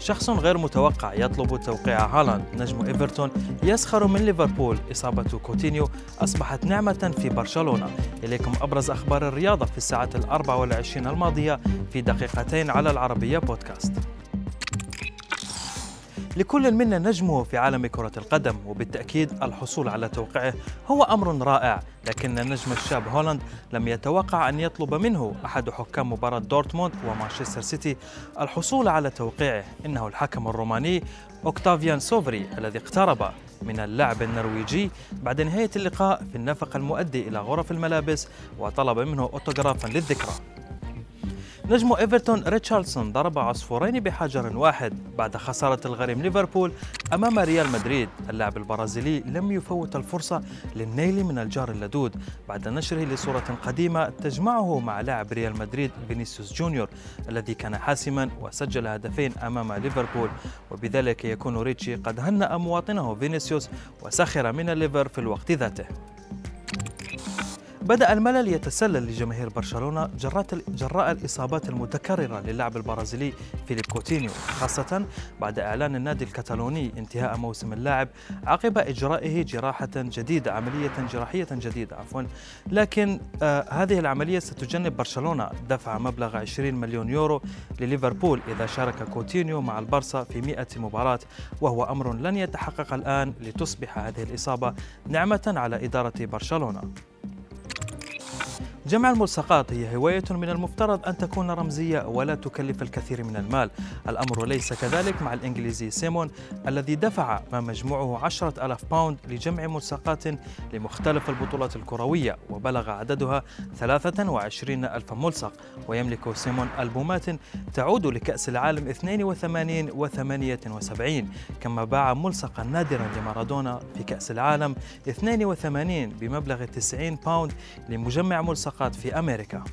شخص غير متوقع يطلب توقيع هالاند. نجم إيفرتون يسخر من ليفربول. إصابة كوتينيو أصبحت نعمة في برشلونة. إليكم أبرز أخبار الرياضة في الساعة الأربع والعشرين الماضية في دقيقتين على العربية بودكاست. لكل منا نجمه في عالم كرة القدم وبالتأكيد الحصول على توقيعه هو أمر رائع. لكن النجم الشاب هولاند لم يتوقع أن يطلب منه أحد حكام مباراة دورتموند ومانشستر سيتي الحصول على توقيعه. إنه الحكم الروماني أوكتافيان سوفري الذي اقترب من اللاعب النرويجي بعد نهاية اللقاء في النفق المؤدي إلى غرف الملابس وطلب منه أوتوغرافا للذكرى. نجم إيفرتون ريتشارليسون ضرب عصفورين بحجر واحد بعد خسارة الغريم ليفربول أمام ريال مدريد. اللاعب البرازيلي لم يفوت الفرصة للنيل من الجار اللدود بعد نشره لصورة قديمة تجمعه مع لاعب ريال مدريد فينيسيوس جونيور الذي كان حاسما وسجل هدفين أمام ليفربول. وبذلك يكون ريتشي قد هنأ مواطنه فينيسيوس وسخر من الليفر في الوقت ذاته. بدأ الملل يتسلل لجماهير برشلونة جراء الإصابات المتكررة للاعب البرازيلي فيليب كوتينيو خاصة بعد إعلان النادي الكتالوني انتهاء موسم اللاعب عقب إجرائه جراحة جديدة عملية جراحية جديدة عفوا. لكن آه هذه العملية ستجنب برشلونة دفع مبلغ 20 مليون يورو لليفربول إذا شارك كوتينيو مع البرصا في 100 مباراة وهو أمر لن يتحقق الآن لتصبح هذه الإصابة نعمة على إدارة برشلونة. جمع الملصقات هي هواية من المفترض أن تكون رمزية ولا تكلف الكثير من المال. الأمر ليس كذلك مع الإنجليزي سيمون الذي دفع ما مجموعه عشرة ألاف pound لجمع ملصقات لمختلف البطولات الكروية وبلغ عددها 23 ألف ملصق. ويملك سيمون ألبومات تعود لكأس العالم 82 و 78 كما باع ملصقا نادرا لمارادونا في كأس العالم 82 بمبلغ 90 باوند لمجمع ملصقات في أمريكا.